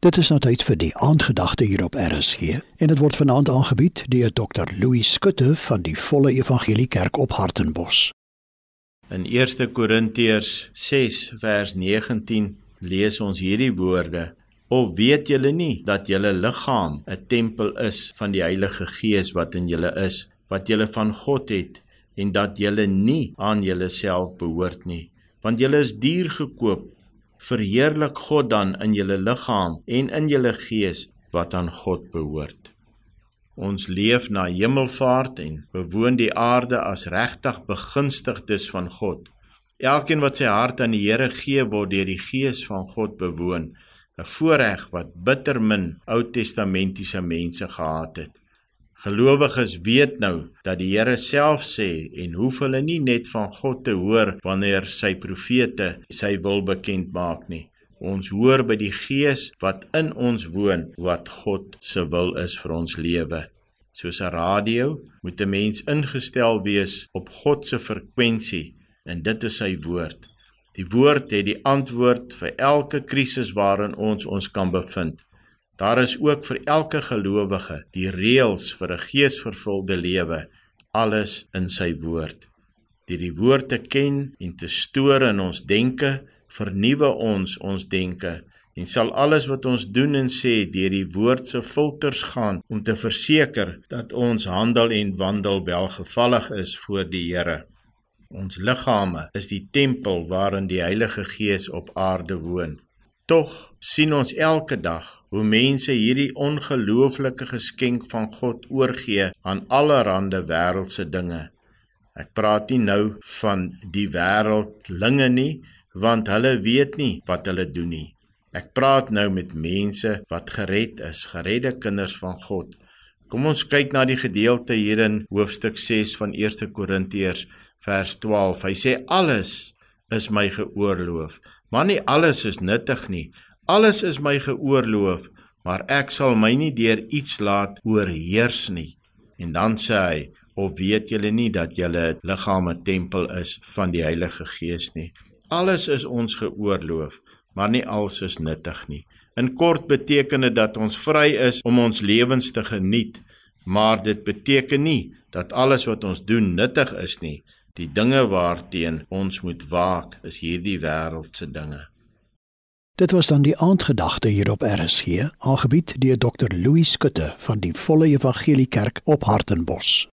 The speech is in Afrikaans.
Dit is nou tyd vir die aandgedagte hier op RSG en dit word vanaand aangebied deur Dr. Louis Skutte van die Volle Evangelie Kerk op Hartenbos. In 1 Korintiërs 6 vers 19 lees ons hierdie woorde: "Of weet julle nie dat julle liggaam 'n tempel is van die Heilige Gees wat in julle is, wat julle van God het en dat julle nie aan julleself behoort nie, want julle is duur gekoop verheerlik God dan in julle liggaam en in julle gees wat aan God behoort. Ons leef na hemelvaart en bewoon die aarde as regtig begunstigdes van God. Elkeen wat sy hart aan die Here gee, word deur die Gees van God bewoon, 'n voorreg wat bitter min Ou Testamentiese mense gehad het. Gelowiges weet nou dat die Here self sê en hoef hulle nie net van God te hoor wanneer sy profete sy wil bekend maak nie. Ons hoor by die Gees wat in ons woon wat God se wil is vir ons lewe. Soos 'n radio moet 'n mens ingestel wees op God se frekwensie en dit is sy woord. Die woord het die antwoord vir elke krisis waarin ons ons kan bevind. Daar is ook vir elke gelowige die reëls vir 'n geesvervulde lewe, alles in sy woord. Deur die woord te ken en te stoor in ons denke, vernuwe ons ons denke en sal alles wat ons doen en sê deur die woord se filters gaan om te verseker dat ons handel en wandel welgevallig is voor die Here. Ons liggame is die tempel waarin die Heilige Gees op aarde woon. Tog sien ons elke dag hoe mense hierdie ongelooflike geskenk van God oorgee aan allerlei wêreldse dinge. Ek praat nie nou van die wêreldlinge nie, want hulle weet nie wat hulle doen nie. Ek praat nou met mense wat gered is, geredde kinders van God. Kom ons kyk na die gedeelte hier in hoofstuk 6 van 1 Korintiërs vers 12. Hy sê alles is my geoorloof Maar nie alles is nuttig nie. Alles is my geoorloof, maar ek sal my nie deur iets laat oorheers nie. En dan sê hy: "Of weet julle nie dat julle liggaam 'n tempel is van die Heilige Gees nie? Alles is ons geoorloof, maar nie alles is nuttig nie." In kort beteken dit dat ons vry is om ons lewens te geniet, maar dit beteken nie dat alles wat ons doen nuttig is nie. Die dinge waarteen ons moet waak is hierdie wêreldse dinge. Dit was dan die aandgedagte hier op RSG, aangebied deur Dr. Louis Skutte van die Volle Evangelie Kerk op Hartenbos.